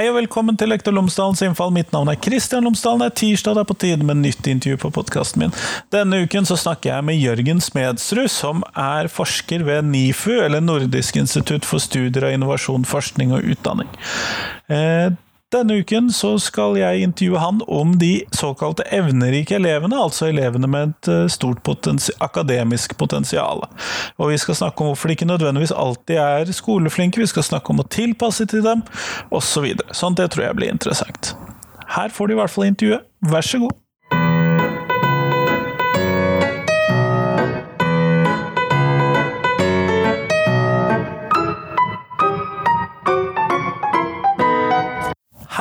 Hei og velkommen til Lektor Lomsdalens innfall. Mitt navn er Kristian Lomsdalen. Det er tirsdag, det er på tide med nytt intervju på podkasten min. Denne uken så snakker jeg med Jørgen Smedsrud, som er forsker ved NIFU, eller Nordisk institutt for studier av innovasjon, forskning og utdanning. Eh, denne uken så skal jeg intervjue han om de såkalte evnerike elevene, altså elevene med et eh, stort potensi akademisk potensial. Og vi skal snakke om hvorfor de ikke nødvendigvis alltid er skoleflinke, vi skal snakke om å tilpasse til dem, osv. Så sånn det tror jeg blir interessant. Her får de i hvert fall intervjuet. Vær så god.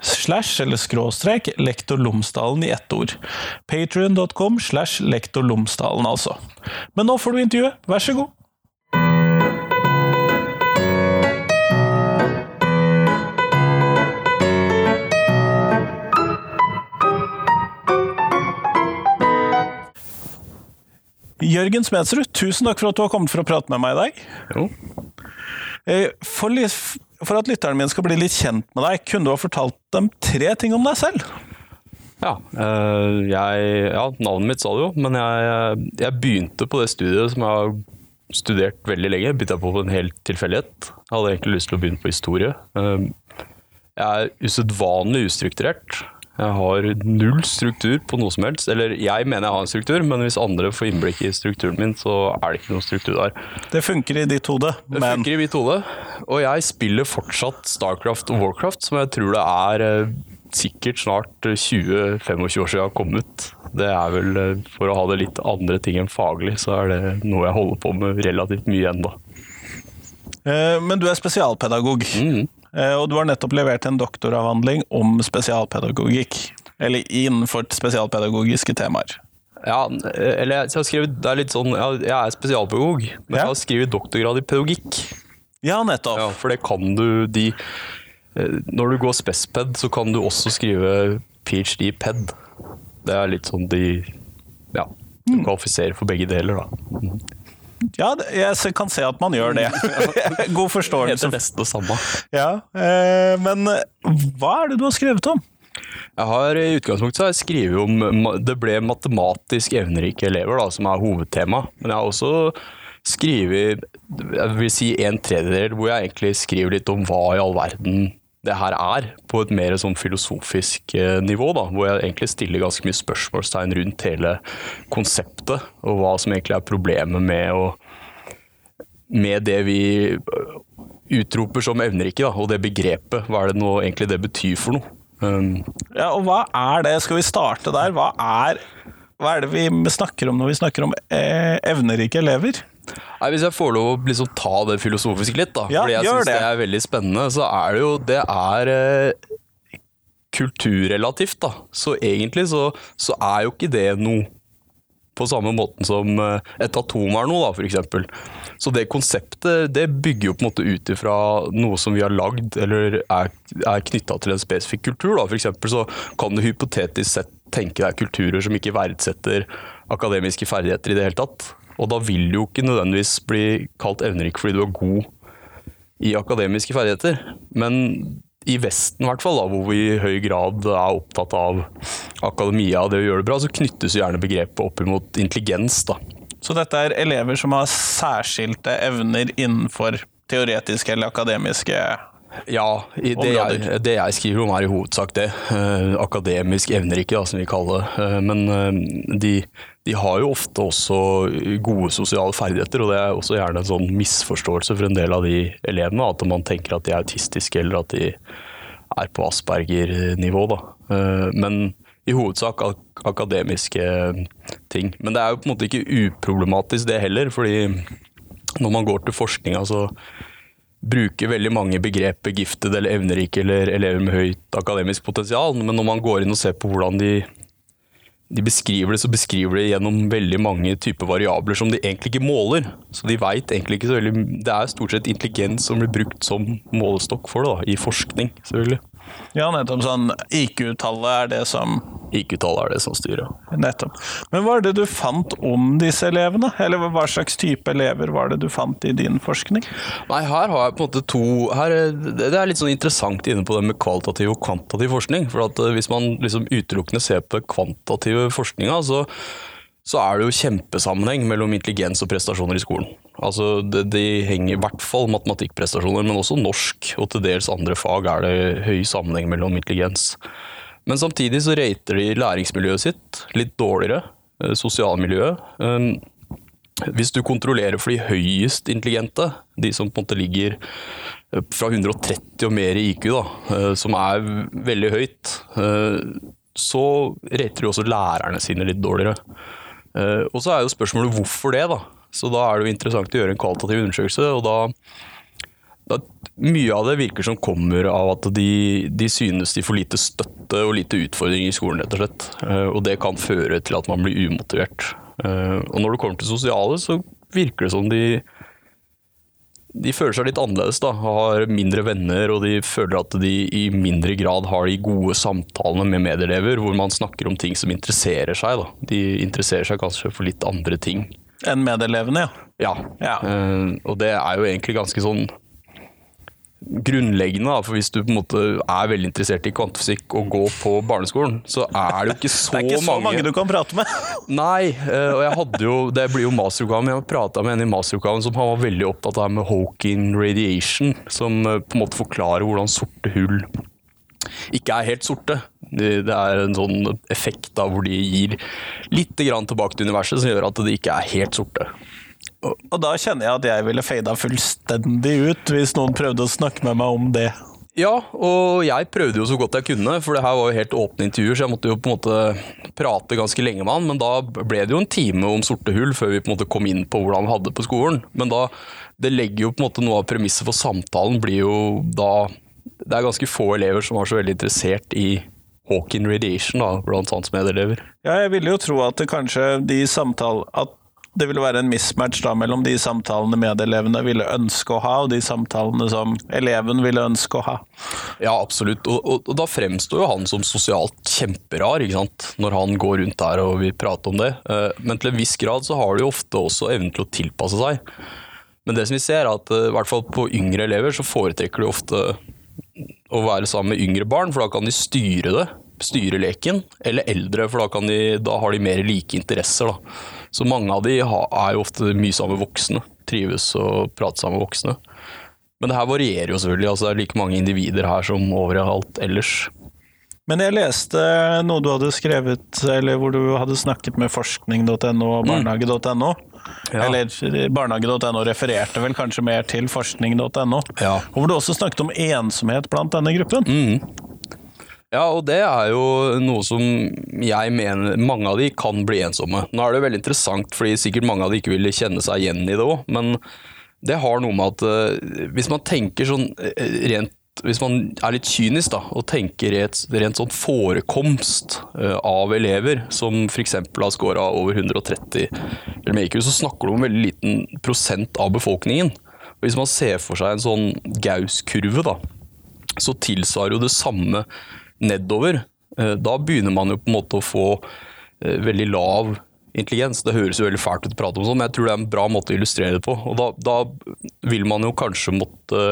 slash eller skråstrek lektor Lomsdalen i ett ord. Patrion.com slash lektor Lomsdalen, altså. Men nå får du intervjuet, vær så god. Jørgen Smedsrud, tusen takk for at du har kommet for å prate med meg i dag. Jo. For for, for at lytteren min skal bli litt kjent med deg, kunne du ha fortalt dem tre ting om deg selv? Ja, eh, jeg, ja navnet mitt sa du jo, men jeg, jeg, begynte på det studiet som jeg har studert veldig lenge. Begynte jeg på en hel tilfeldighet. Jeg hadde egentlig lyst til å begynne på historie. Eh, jeg er usedvanlig ustrukturert. Jeg har null struktur på noe som helst. Eller jeg mener jeg har en struktur, men hvis andre får innblikk i strukturen min, så er det ikke noen struktur der. Det funker i ditt hode, men Det funker i mitt hode. Og jeg spiller fortsatt Starcraft og Warcraft, som jeg tror det er eh, sikkert snart 20-25 år siden jeg har kommet. ut. Det er vel, eh, for å ha det litt andre ting enn faglig, så er det noe jeg holder på med relativt mye ennå. Eh, men du er spesialpedagog. Mm. Eh, og du har nettopp levert en doktoravhandling om spesialpedagogikk. Eller innenfor spesialpedagogiske temaer. Ja, eller jeg har skrevet Det er litt sånn Jeg er spesialpedagog, men jeg har skrevet doktorgrad i pedagogikk. Ja, nettopp. Ja, for det kan du de eh, Når du går spesped, så kan du også skrive ph.d. ped. Det er litt sånn de Ja. Du mm. kvalifiserer for begge deler, da. Ja, jeg kan se at man gjør det. God forståelse. Heter nesten det samme. Ja, eh, Men hva er det du har skrevet om? Jeg har I utgangspunktet har jeg skrevet om det ble matematisk evnerike elever, da, som er hovedtema. Men jeg har også skrevet jeg vil si en tredjedel hvor jeg egentlig skriver litt om hva i all verden det her er, på et mer sånn filosofisk eh, nivå. da, Hvor jeg egentlig stiller ganske mye spørsmålstegn rundt hele konseptet, og hva som egentlig er problemet med, å, med det vi eh, utroper som evnerike, da, og det begrepet. Hva er det nå egentlig det betyr for noe? Um, ja, og hva er det? Skal vi starte der? Hva er, hva er det vi snakker om når vi snakker om eh, evnerike elever? Nei, Hvis jeg får lov å liksom ta det filosofisk litt, da, ja, fordi jeg syns det. det er veldig spennende, så er det jo Det er eh, kulturrelativt, da. Så egentlig så, så, er jo ikke det noe på samme måten som eh, et atom er noe, da, f.eks. Så det konseptet det bygger jo på en måte ut ifra noe som vi har lagd, eller er, er knytta til en spesifikk kultur. da. For eksempel så kan du hypotetisk sett tenke deg kulturer som ikke verdsetter akademiske ferdigheter i det hele tatt. Og da vil du jo ikke nødvendigvis bli kalt evnerik fordi du er god i akademiske ferdigheter. Men i Vesten, i hvert fall, da, hvor vi i høy grad er opptatt av akademia og det å gjøre det bra, så knyttes jo gjerne begrepet opp imot intelligens. da. Så dette er elever som har særskilte evner innenfor teoretiske eller akademiske Ja, det, jeg, det jeg skriver om er i hovedsak det. Eh, akademisk evner ikke, da, som vi kaller det. Eh, men eh, de, de har jo ofte også gode sosiale ferdigheter, og det er også gjerne en sånn misforståelse for en del av de elevene. At man tenker at de er autistiske, eller at de er på Asperger-nivå. Eh, men i hovedsak ak akademiske ting. Men det er jo på en måte ikke uproblematisk det heller, fordi når man går til forskninga, så bruker veldig mange begreper giftet eller evnerike eller elever med høyt akademisk potensial, men når man går inn og ser på hvordan de, de beskriver det, så beskriver de gjennom veldig mange typer variabler som de egentlig ikke måler. Så de vet egentlig ikke så veldig Det er stort sett intelligens som blir brukt som målestokk for det, da, i forskning, selvfølgelig. Ja, nettopp sånn IQ-tallet er det som IQ-tallet er det som styrer. Nettopp. Men hva er det du fant om disse elevene? Eller hva slags type elever var det du fant i din forskning? Nei, her har jeg på en måte to her, Det er litt sånn interessant inne på det med kvalitativ og kvantitativ forskning. For at eh, hvis man liksom utelukkende ser på den kvantative forskninga, så, så er det jo kjempesammenheng mellom intelligens og prestasjoner i skolen. Altså, det, De henger i hvert fall matematikkprestasjoner, men også norsk og til dels andre fag er det høy sammenheng mellom intelligens. Men samtidig så rater de læringsmiljøet sitt litt dårligere, eh, sosialmiljøet. Um, hvis du kontrollerer for de høyest intelligente, de som på en måte ligger eh, fra 130 og mer i IQ, da, eh, som er veldig høyt, eh, så rater de også lærerne sine litt dårligere. Eh, Og så er jo spørsmålet hvorfor det, da. Så da er det jo interessant å gjøre en kvalitativ undersøkelse, og da da, mye av det virker som kommer av at de, de synes de får lite støtte og lite utfordring i skolen, rett og slett. Eh, Og det kan føre til at man blir umotivert. Eh, Og når det kommer til sosiale, så virker det som de de føler seg litt annerledes, da. har mindre venner, og de føler at de i mindre grad har de gode samtalene med medelever, hvor man snakker om ting som interesserer seg. Da. De interesserer seg kanskje for litt andre ting. Enn medelevene, ja. Ja. Eh, og det er jo egentlig ganske sånn grunnleggende, da, for hvis du på en måte er veldig interessert i kvantefysikk og går på barneskolen, så er det jo ikke så, mange Det er ikke så mange du kan prate med. Nei, eh, og jeg hadde jo, det blir jo masteroppgaven, jeg prata med en i masteroppgaven som han var veldig opptatt av med Hawking radiation, som eh, på en måte forklarer hvordan sorte hull ikke er helt sorte. Det er en sånn effekt da, hvor de gir litt grann tilbake til universet som gjør at de ikke er helt sorte. Og da kjenner jeg at jeg ville fada fullstendig ut hvis noen prøvde å snakke med meg om det. Ja, og jeg prøvde jo så godt jeg kunne, for det her var jo helt åpne intervjuer, så jeg måtte jo på en måte prate ganske lenge med han, men da ble det jo en time om sorte hull før vi på en måte kom inn på hvordan vi hadde det på skolen. Men da, det legger jo på en måte noe av premisset for samtalen blir jo da Det er ganske få elever som var så veldig interessert i Hawking radiation, da, blant hans medelever. Ja, jeg ville jo tro at det kanskje de samtale, At det ville være en mismatch da mellom de samtalene medelevene ville ønske å ha, og de samtalene som eleven ville ønske å ha. Ja, absolutt. Og, og, og da fremstår jo han som sosialt kjemperar, ikke sant? når han går rundt der og vil prate om det. Eh, Men til en viss grad så har de jo ofte også evnen til å tilpasse seg. Men det som vi ser er at eh, i hvert fall på yngre elever så foretrekker de ofte å være sammen med yngre barn, for da kan de styre det, styre leken. Eller eldre, for da, kan de, da har de mer like interesser. Da. Så mange av de er jo ofte mye sammen med voksne. Trives og prater sammen med voksne. Men det her varierer jo selvfølgelig. altså Det er like mange individer her som overalt ellers. Men jeg leste noe du hadde skrevet, eller hvor du hadde snakket med forskning.no og barnehage.no. Ja. Eller barnehage.no refererte vel kanskje mer til forskning.no. Ja. Og hvor du også snakket om ensomhet blant denne gruppen. Ja, og det er jo noe som jeg mener mange av de kan bli ensomme. Nå er det jo veldig interessant, fordi sikkert mange av de ikke vil kjenne seg igjen i det òg, men det har noe med at eh, hvis man tenker sånn eh, rent hvis man er litt kynisk da, og tenker i rent sånn forekomst eh, av elever, som f.eks. har scora over 130 eller mer så snakker du om en veldig liten prosent av befolkningen. Hvis man ser for seg en sånn Gaus-kurve, så tilsvarer jo det samme nedover. Eh, Da begynner man jo på en måte å få eh, veldig lav intelligens. Det høres jo veldig fælt ut å prate om sånn, men jeg tror det er en bra måte å illustrere det på. Og da, da vil man jo kanskje måtte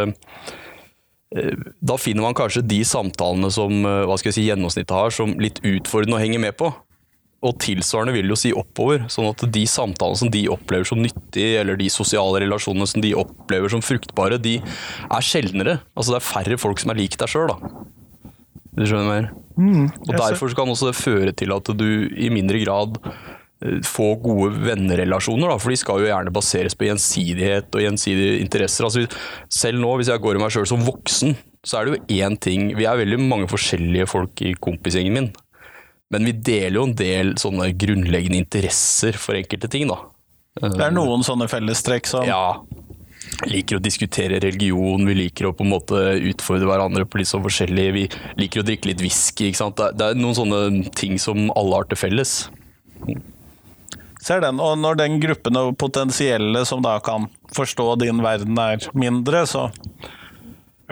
Da finner man kanskje de samtalene som eh, hva skal jeg si, gjennomsnittet har, som litt utfordrende å henge med på. Og tilsvarende vil jo si oppover. Sånn at de samtalene som de opplever som nyttige, eller de sosiale relasjonene som de opplever som fruktbare, de er sjeldnere. Altså det er færre folk som er lik deg sjøl, da. Du skjønner mer? og derfor kan også det føre til at du i mindre grad eh, får gode vennerelasjoner, da, for de skal jo gjerne baseres på gjensidighet og gjensidige interesser. Altså, selv nå, hvis jeg går i meg sjøl som voksen, så er det jo én ting Vi er veldig mange forskjellige folk i kompisgjengen min, men vi deler jo en del sånne grunnleggende interesser for enkelte ting, da. Det er noen sånne fellestrekk som Ja. Liker å diskutere religion, vi liker å på en måte utfordre hverandre på litt sånn forskjellig Vi liker å drikke litt whisky, ikke sant. Det er noen sånne ting som alle har til felles. Ser den, og når den gruppen av potensielle som da kan forstå din verden er mindre, så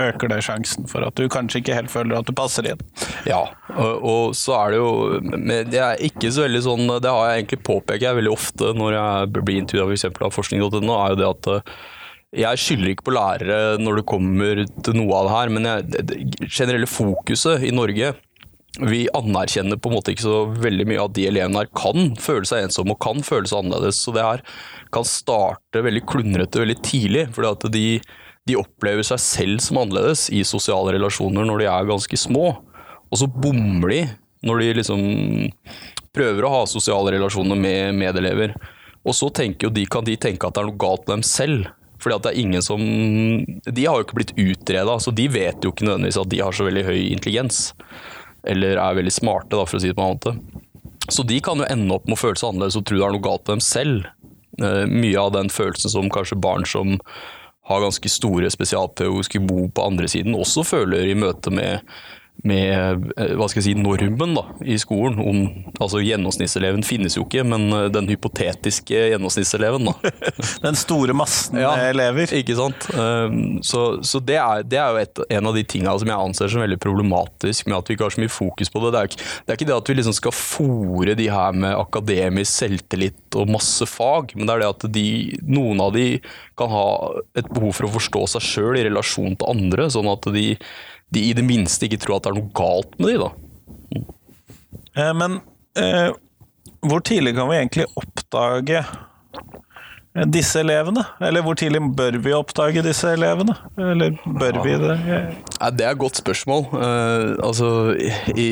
øker det sjansen for at du kanskje ikke helt føler at du passer inn. Ja, og, og så er det jo men Det er ikke så veldig sånn Det har jeg egentlig påpeker jeg veldig ofte når jeg blir intervjua f.eks. av forskning.no, er jo det at eh, jeg skylder ikke på lærere når det kommer til noe av det her, men jeg, det, generelle fokuset i Norge vi anerkjenner på en måte ikke så veldig mye at de elevene her kan føle seg ensomme og kan føle seg annerledes. Så det her kan starte veldig klundrete veldig tidlig. fordi at de, de opplever seg selv som annerledes i sosiale relasjoner når de er ganske små. Og så bommer de når de liksom prøver å ha sosiale relasjoner med medelever. Og så de, kan de tenke at det er noe galt med dem selv. Fordi at det er ingen som De har jo ikke blitt utreda, så de vet jo ikke nødvendigvis at de har så veldig høy intelligens. Eller er veldig smarte, da, for å si det på en måte. Så de kan jo ende opp med å føle seg annerledes og tro det er noe galt med dem selv. Eh, mye av den følelsen som kanskje barn som har ganske store spesialpedagogiske behov på andre siden, også føler i møte med, med eh, hva skal jeg si, normen da, i skolen. Om, altså Gjennomsnittseleven finnes jo ikke, men eh, den hypotetiske gjennomsnittseleven. da. Den store massen Ja, elever. Ikke sant? Um, så så det, er, det er jo et, en av de tingene som jeg anser som veldig problematisk med at vi ikke har så mye fokus på det. Det er, ikke, det er ikke det at vi liksom skal fòre de her med akademisk selvtillit og masse fag, men det er det at de, noen av de kan ha et behov for å forstå seg sjøl i relasjon til andre, sånn at de, de i det minste ikke tror at det er noe galt med de da. Eh, Men eh, hvor tidlig kan vi egentlig oppdage eh, disse elevene? Eller hvor tidlig bør vi oppdage disse elevene? Eller bør vi det? Ja, det er et godt spørsmål. Eh, altså, i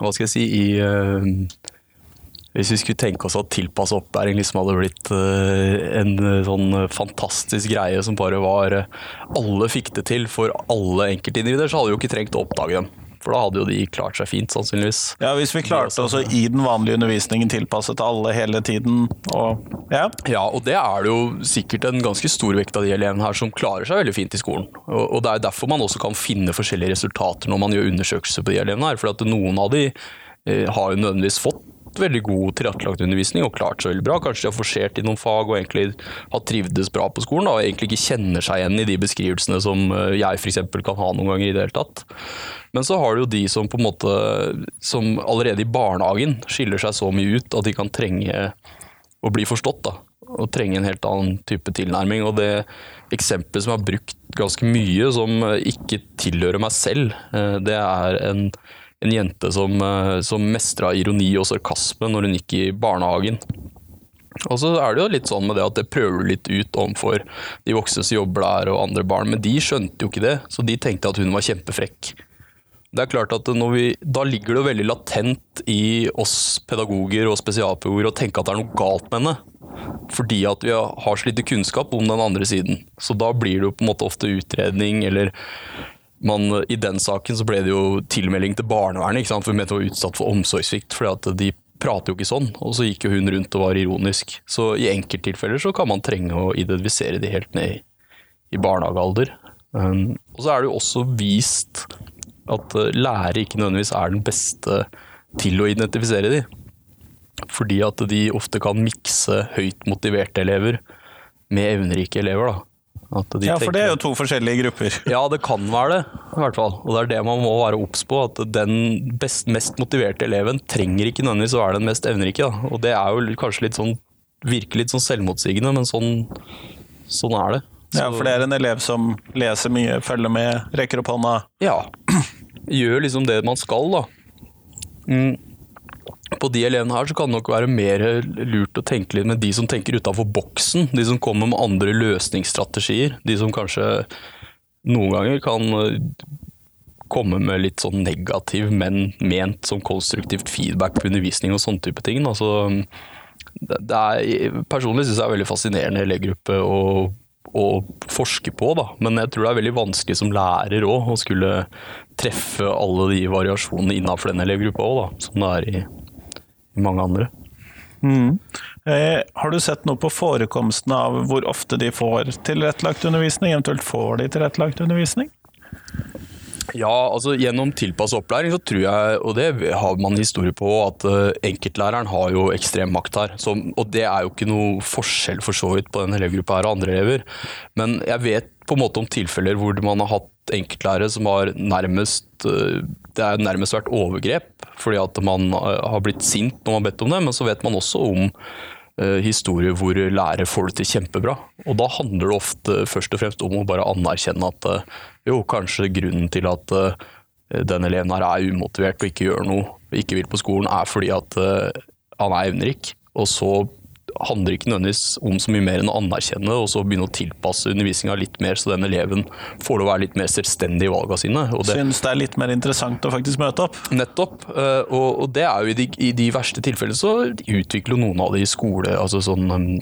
Hva skal jeg si I eh, Hvis vi skulle tenke oss at tilpassa opplæring liksom hadde blitt eh, en eh, sånn fantastisk greie som bare var eh, Alle fikk det til for alle enkeltindivider, så hadde vi jo ikke trengt å oppdage dem. For da hadde jo de klart seg fint, sannsynligvis. Ja, Hvis vi klarte oss i den vanlige undervisningen tilpasset alle hele tiden, og ja. Ja, og det er det jo sikkert en ganske stor vekt av de elevene her som klarer seg veldig fint i skolen. Og, det er derfor man også kan finne forskjellige resultater når man gjør undersøkelser på de elevene her. For at noen av de eh, har jo nødvendigvis fått veldig god tilrettelagt undervisning og klart seg veldig bra. Kanskje de har forsert i noen fag og egentlig har trivdes bra på skolen da, og egentlig ikke kjenner seg igjen i de beskrivelsene som eh, jeg f.eks. kan ha noen ganger i det hele tatt. Men så har du jo de som på en måte som allerede i barnehagen skiller seg så mye ut at de kan trenge å bli forstått. da, Og trenge en helt annen type tilnærming. Og det eksempelet som jeg har brukt ganske mye, som ikke tilhører meg selv, eh, det er en, en jente som, eh, som mestra ironi og sarkasme når hun gikk i barnehagen. Og så er det jo litt sånn med det at det prøver litt ut overfor de voksne som jobber der og andre barn, men de skjønte jo ikke det, så de tenkte at hun var kjempefrekk. Det er klart at vi, Da ligger det jo veldig latent i oss pedagoger og spesialpedagoger å tenke at det er noe galt med henne. Fordi at vi har så lite kunnskap om den andre siden. Så da blir det jo på en måte ofte utredning, eller man, I den saken så ble det jo tilmelding til barnevernet, ikke sant? for hun mente hun var utsatt for omsorgssvikt. fordi at de prater jo ikke sånn, og så gikk jo hun rundt og var ironisk. Så i enkelttilfeller så kan man trenge å identifisere de helt ned i, barnehagealder. Um, og så er det jo også vist at uh, lærere ikke nødvendigvis er den beste til å identifisere de. Fordi at de ofte kan mikse høyt motiverte elever med evnerike elever. da. At de ja, for det er jo to forskjellige grupper. ja, det kan være det, i hvert fall. Og det er det man må være obs på. At den best, mest motiverte eleven trenger ikke nødvendigvis å være den mest evnerike. Da. Og det er jo kanskje litt sånn Virker litt sånn selvmotsigende, men sånn, sånn er det. Ja, for det er en elev som leser mye, følger med, rekker opp hånda. Ja. Gjør liksom det man skal, da. Mm. På de elevene her så kan det nok være mer lurt å tenke litt med de som tenker utafor boksen. De som kommer med andre løsningsstrategier. De som kanskje noen ganger kan eh, komme med litt sånn negativ, men ment som konstruktivt feedback på undervisning og sånne type ting. Altså, det, er, personlig syns jeg det er veldig fascinerende elevgruppe å, å forske på, da. Men jeg tror det er veldig vanskelig som lærer òg å skulle treffe alle de variasjonene innenfor den elevgruppa òg, som det er i mange andre. Mm. Eh, har du sett noe på forekomsten av hvor ofte de får tilrettelagt undervisning? Eventuelt får de tilrettelagt undervisning? Ja, altså gjennom tilpasset opplæring så tror jeg, og det har man historie på, at uh, enkeltlæreren har jo ekstrem makt her. Så, og det er jo ikke noe forskjell for så vidt på den elevgruppa her og andre elever. Men jeg vet på en måte om tilfeller hvor man har hatt enkeltlærere som har nærmest uh, Det har nærmest vært overgrep, fordi at man uh, har blitt sint når man har bedt om det, men så vet man også om historier hvor lærer får det til kjempebra. Og da handler det ofte først og fremst om å bare anerkjenne at jo, kanskje grunnen til at den eleven her er umotivert og ikke gjør noe, ikke vil på skolen, er fordi at han er evnerik. Og så handler ikke nødvendigvis om så mye mer enn å anerkjenne og så begynne å tilpasse undervisninga litt mer, så den eleven får lov å være litt mer selvstendig i valga sine. Og det, Syns det er litt mer interessant å faktisk møte opp? Nettopp. Uh, og, og, det er jo i de, i de verste tilfellene så utvikler noen av det i skole, altså sånn um,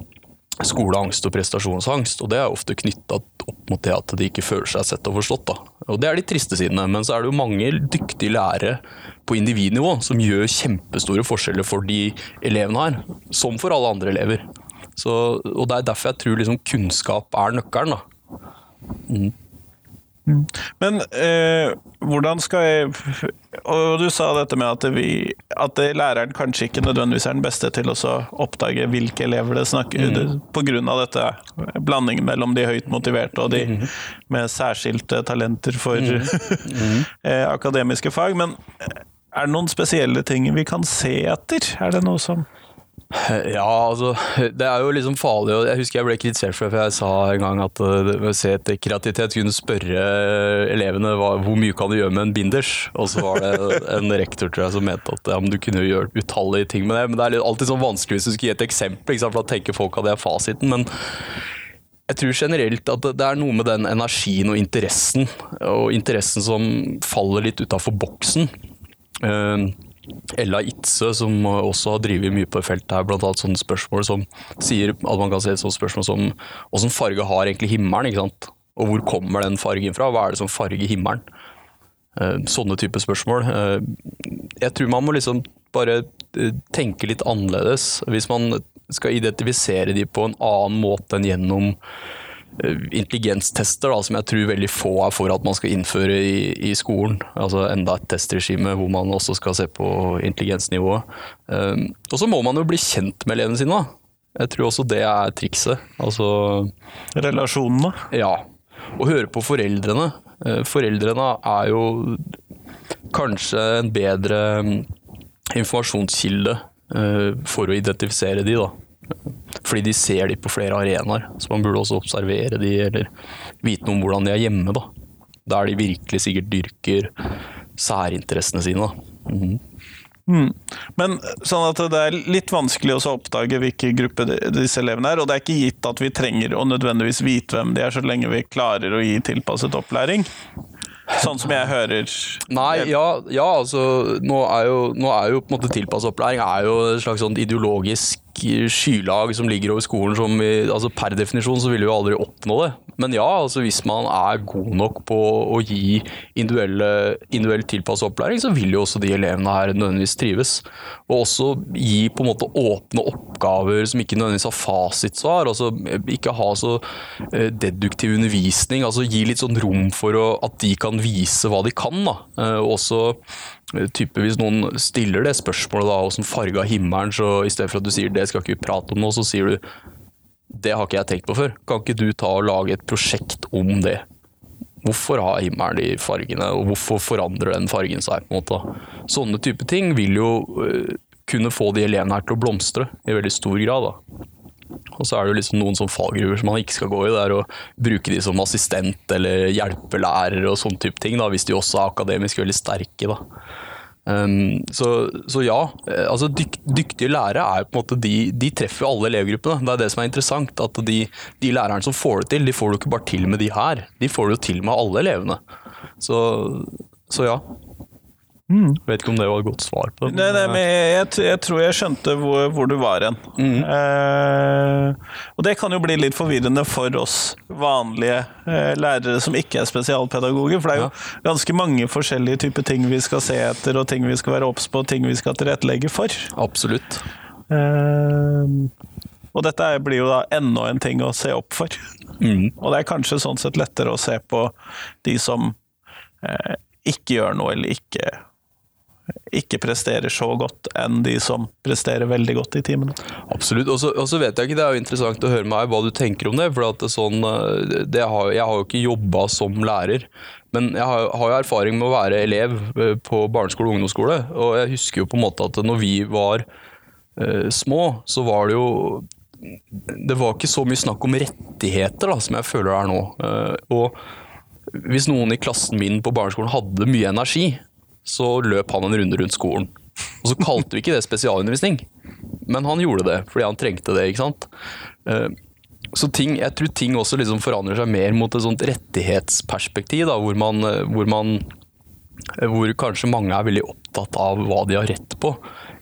skoleangst og prestasjonsangst. Og det er ofte knytta opp mot det at de ikke føler seg sett og forstått. Da. Og det er de triste sidene. Men så er det jo mange dyktige lærere på individnivå som gjør kjempestore forskjeller for de elevene her, som for alle andre elever. Så, og det er derfor jeg tror liksom kunnskap er nøkkelen. da. Mm. Men eh, hvordan skal jeg Og du sa dette med at, vi, at læreren kanskje ikke nødvendigvis er den beste til å oppdage hvilke elever det snakker mm. Pga. dette blandingen mellom de høyt motiverte og de mm. med særskilte talenter for mm. eh, akademiske fag. Men er det noen spesielle ting vi kan se etter? Er det noe som Ja, altså Det er jo liksom farlig. og Jeg husker jeg ble kritisert for det, for jeg sa en gang at å se etter kreativitet kunne spørre elevene hva, hvor mye kan du gjøre med en binders. Og så var det en rektor tror jeg, som mente at ja, men du kunne jo gjøre utallige ting med det. Men det er alltid sånn vanskelig hvis du skal gi et eksempel, ikke sant? for da tenker folk at det er fasiten. men jeg tror generelt at det er noe med den energien og interessen, og interessen som faller litt utafor boksen. Uh, Ella Itze, som også har drevet mye på feltet her, blant annet sånne spørsmål som sier at man kan se sånt spørsmål som åssen farge har egentlig himmelen? ikke sant? Og hvor kommer den fargen fra? Hva er det som farger himmelen? Eh, sånne type spørsmål. Eh, jeg tror man må liksom bare eh, tenke litt annerledes. Hvis man skal identifisere de på en annen måte enn gjennom intelligenstester, da, som jeg tror veldig få er for at man skal innføre i, i skolen. Altså Enda et testregime hvor man også skal se på intelligensnivået. Um, og så må man jo bli kjent med elevene sine. da. Jeg tror også det er trikset. Altså, Relasjonene? Ja. Og høre på foreldrene. Uh, foreldrene er jo kanskje en bedre um, informasjonskilde uh, for å identifisere de, da. Fordi de ser de på flere arenaer, så man burde også observere de, eller vite noe om hvordan de er hjemme. da. Der de virkelig sikkert dyrker særinteressene sine. Mm. Mm. Men sånn at det er litt vanskelig å oppdage hvilke gruppe disse elevene er, og det er ikke gitt at vi trenger å nødvendigvis vite hvem de er, så lenge vi klarer å gi tilpasset opplæring. Sånn som jeg hører. Nei, ja, ja altså nå er, jo, nå er jo på en måte tilpasset opplæring er jo et slags sånn ideologisk skylag som ligger over skolen som vi, altså Per definisjon så ville vi aldri oppnå det. Men ja, altså hvis man er god nok på å gi individuell tilpasset opplæring, så vil jo også de elevene her nødvendigvis trives. Og også gi på en måte åpne oppgaver som ikke nødvendigvis har fasitsvar. altså Ikke ha så eh, deduktiv undervisning. altså Gi litt sånn rom for å, at de kan vise hva de kan. da. Eh, også type Hvis noen stiller det spørsmålet da, åssen farga himmelen, så i stedet for at du sier det skal ikke vi prate om nå, så sier du det har ikke jeg tenkt på før. Kan ikke du ta og lage et prosjekt om det? Hvorfor har himmelen de fargene, og hvorfor forandrer den fargen seg? på en måte? Sånne type ting vil jo uh, kunne få de elevene her til å blomstre i veldig stor grad. da. Og så er det jo liksom noen sånn fallgruver som man ikke skal gå i. Det er å Bruke de som assistent eller hjelpelærer og sånn type ting, da, hvis de også er akademisk veldig sterke. da. Um, så, så, ja, eh, altså dykt, dyktige lærere er på en måte de, de treffer alle elevgruppene. Det er det som er interessant. at De, de lærerne som får det til, de får du ikke bare til med de her. De får det jo til med alle elevene. Så, så ja. Mm. Vet ikke om det var et godt svar på det. Nei, nei, men jeg, jeg, tror jeg skjønte hvor, hvor du var hen. Mm. Eh, og det kan jo bli litt forvirrende for oss vanlige eh, lærere som ikke er spesialpedagoger. For det er jo ja. ganske mange forskjellige typer ting vi skal se etter, og ting vi skal være obs på, og ting vi skal tilrettelegge for. Absolutt. Eh, og dette blir jo da enda en ting å se opp for. Mm. Og det er kanskje sånn sett lettere å se på de som eh, ikke gjør noe, eller ikke ikke presterer så godt enn de som presterer veldig godt i timene. Absolutt. Og så vet jeg ikke, det er jo interessant å høre meg hva du tenker om det. for det sånn, eh, det har, Jeg har jo ikke jobba som lærer, men jeg har, har, jo erfaring med å være elev eh, på barneskole og ungdomsskole. Og jeg husker jo på en måte at når vi var uh, små, så var det jo Det var ikke så mye snakk om rettigheter da, som jeg føler det er nå. Uh, og hvis noen i klassen min på barneskolen hadde mye energi, så løp han en runde rundt skolen. Og så kalte vi ikke det spesialundervisning, men han gjorde det fordi han trengte det. ikke sant? Eh, så ting, jeg tror ting også liksom forandrer seg mer mot et sånt rettighetsperspektiv, da, hvor, man, eh, hvor, man, eh, hvor kanskje mange er veldig opptatt av hva de har rett på.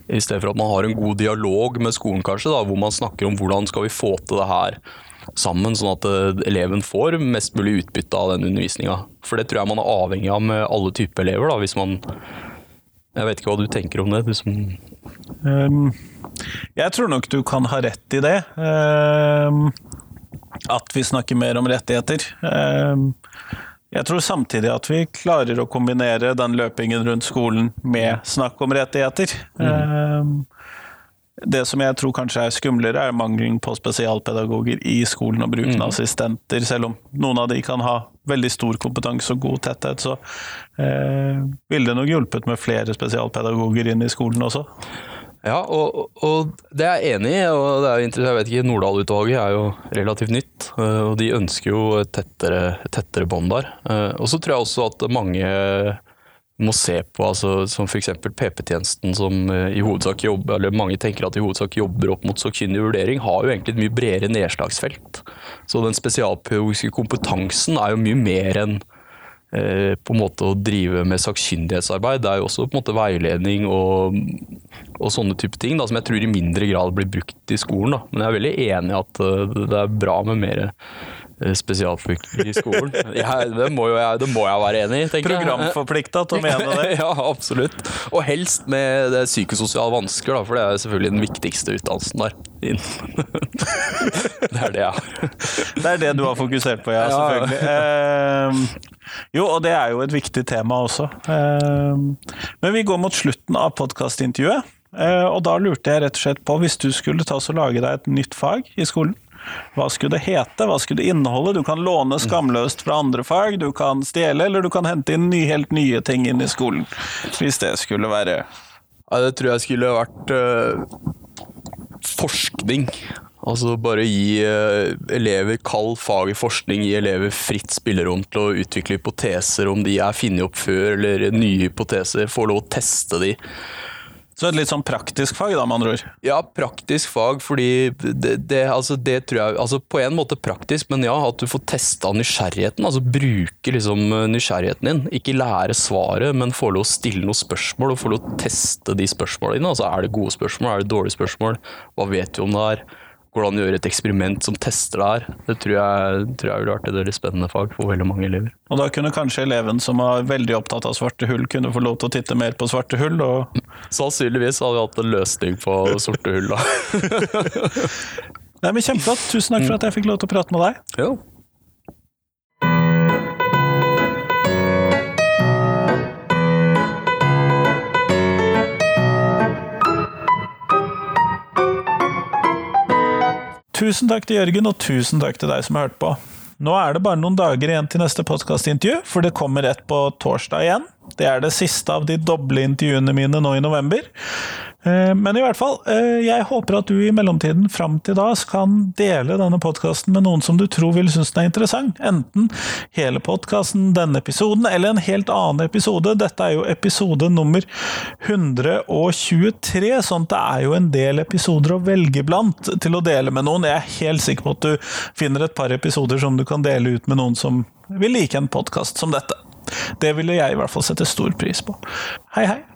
I stedet for at man har en god dialog med skolen, kanskje, da, hvor man snakker om hvordan skal vi få til det her sammen, sånn at eleven får mest mulig utbytte av den undervisninga. For det tror jeg man er avhengig av med alle typer elever. da, hvis man Jeg vet ikke hva du tenker om det? du som um, jeg tror nok du kan ha rett i det. Um, at vi snakker mer om rettigheter. Um, jeg tror samtidig at vi klarer å kombinere den løpingen rundt skolen med snakk om rettigheter. Mm det som jeg tror kanskje er skumlere, er mangelen på spesialpedagoger i skolen og bruken av mm. assistenter. Selv om noen av de kan ha veldig stor kompetanse og god tetthet, så eh, ville det nok hjulpet med flere spesialpedagoger inn i skolen også. Ja, og, og, det er jeg enig i. og det er interessant, jeg vet ikke, Nordahl-utvalget er jo relativt nytt, eh, og de ønsker jo tettere, tettere bånd der. Eh, og så tror jeg også at mange må se på, altså, som f.eks. PP-tjenesten, som eh, i hovedsak jobber, eller mange tenker at i hovedsak jobber opp mot sakkyndig vurdering, har jo egentlig et mye bredere nedslagsfelt. Så den spesialpedagogiske kompetansen er jo mye mer enn eh, på en måte å drive med sakkyndighetsarbeid. Det er jo også på en måte veiledning og, og sånne type ting da, som jeg tror i mindre grad blir brukt i skolen. Da. Men jeg er veldig enig i at uh, det er bra med mer Eh, spesialflyktning i skolen. Ja, det, må jeg, det, må jeg, være enig i. Programforplikta til å mene det. ja, absolutt. Og helst med det psykososiale vansker, da, for det er selvfølgelig den viktigste utdannelsen der. det er det jeg har. Det er det du har fokusert på, ja. Selvfølgelig. Uh, jo, og det er jo et viktig tema også. Uh, men vi går mot slutten av podkastintervjuet. Uh, og da lurte jeg rett og slett på, hvis du skulle ta og lage deg et nytt fag i skolen, hva skulle det hete, hva skulle det inneholde? Du kan låne skamløst fra andre fag, du kan stjele, eller du kan hente inn ny, helt nye ting inn i skolen. Hvis det skulle være ja, Det tror jeg skulle vært uh, forskning. Altså bare gi uh, elever kald fag i forskning, gi elever fritt spillerom til å utvikle hypoteser om de er funnet opp før, eller nye hypoteser. Få lov å teste de. Så et litt sånn praktisk fag, da, med andre ord? Ja, praktisk fag, fordi det, det, altså, det tror jeg altså På en måte praktisk, men ja, at du får testa nysgjerrigheten. Altså bruke liksom nysgjerrigheten din. Ikke lære svaret, men få lov å stille noen spørsmål og få lov å teste de spørsmålene dine. Altså, er det gode spørsmål, er det dårlige spørsmål, hva vet du om det er? Hvordan gjøre et eksperiment som tester det her. Det tror jeg, tror jeg ville vært et veldig spennende fag for veldig mange elever. Og da kunne kanskje eleven som er veldig opptatt av svarte hull, kunne få lov til å titte mer på svarte hull? Og... Sannsynligvis hadde vi hatt en løsning på sorte hull, da. Nei, men Kjempeflott. Tusen takk for at jeg fikk lov til å prate med deg. Jo. Tusen takk til Jørgen, og tusen takk til deg som har hørt på. Nå er det bare noen dager igjen til neste podkastintervju, for det kommer et på torsdag igjen. Det er det siste av de doble intervjuene mine nå i november. Eh, men i hvert fall, eh, jeg håper at du i mellomtiden fram til da kan dele denne podkasten med noen som du tror vil synes den er interessant. Enten hele podkasten, denne episoden, eller en helt annen episode. Dette er jo episode nummer 123, sånn at det er jo en del episoder å velge blant til å dele med noen. Jeg er helt sikker på at du finner et par episoder som du kan dele ut med noen som vil like en podkast som dette. Det ville jeg i hvert fall sette stor pris på. Hei, hei!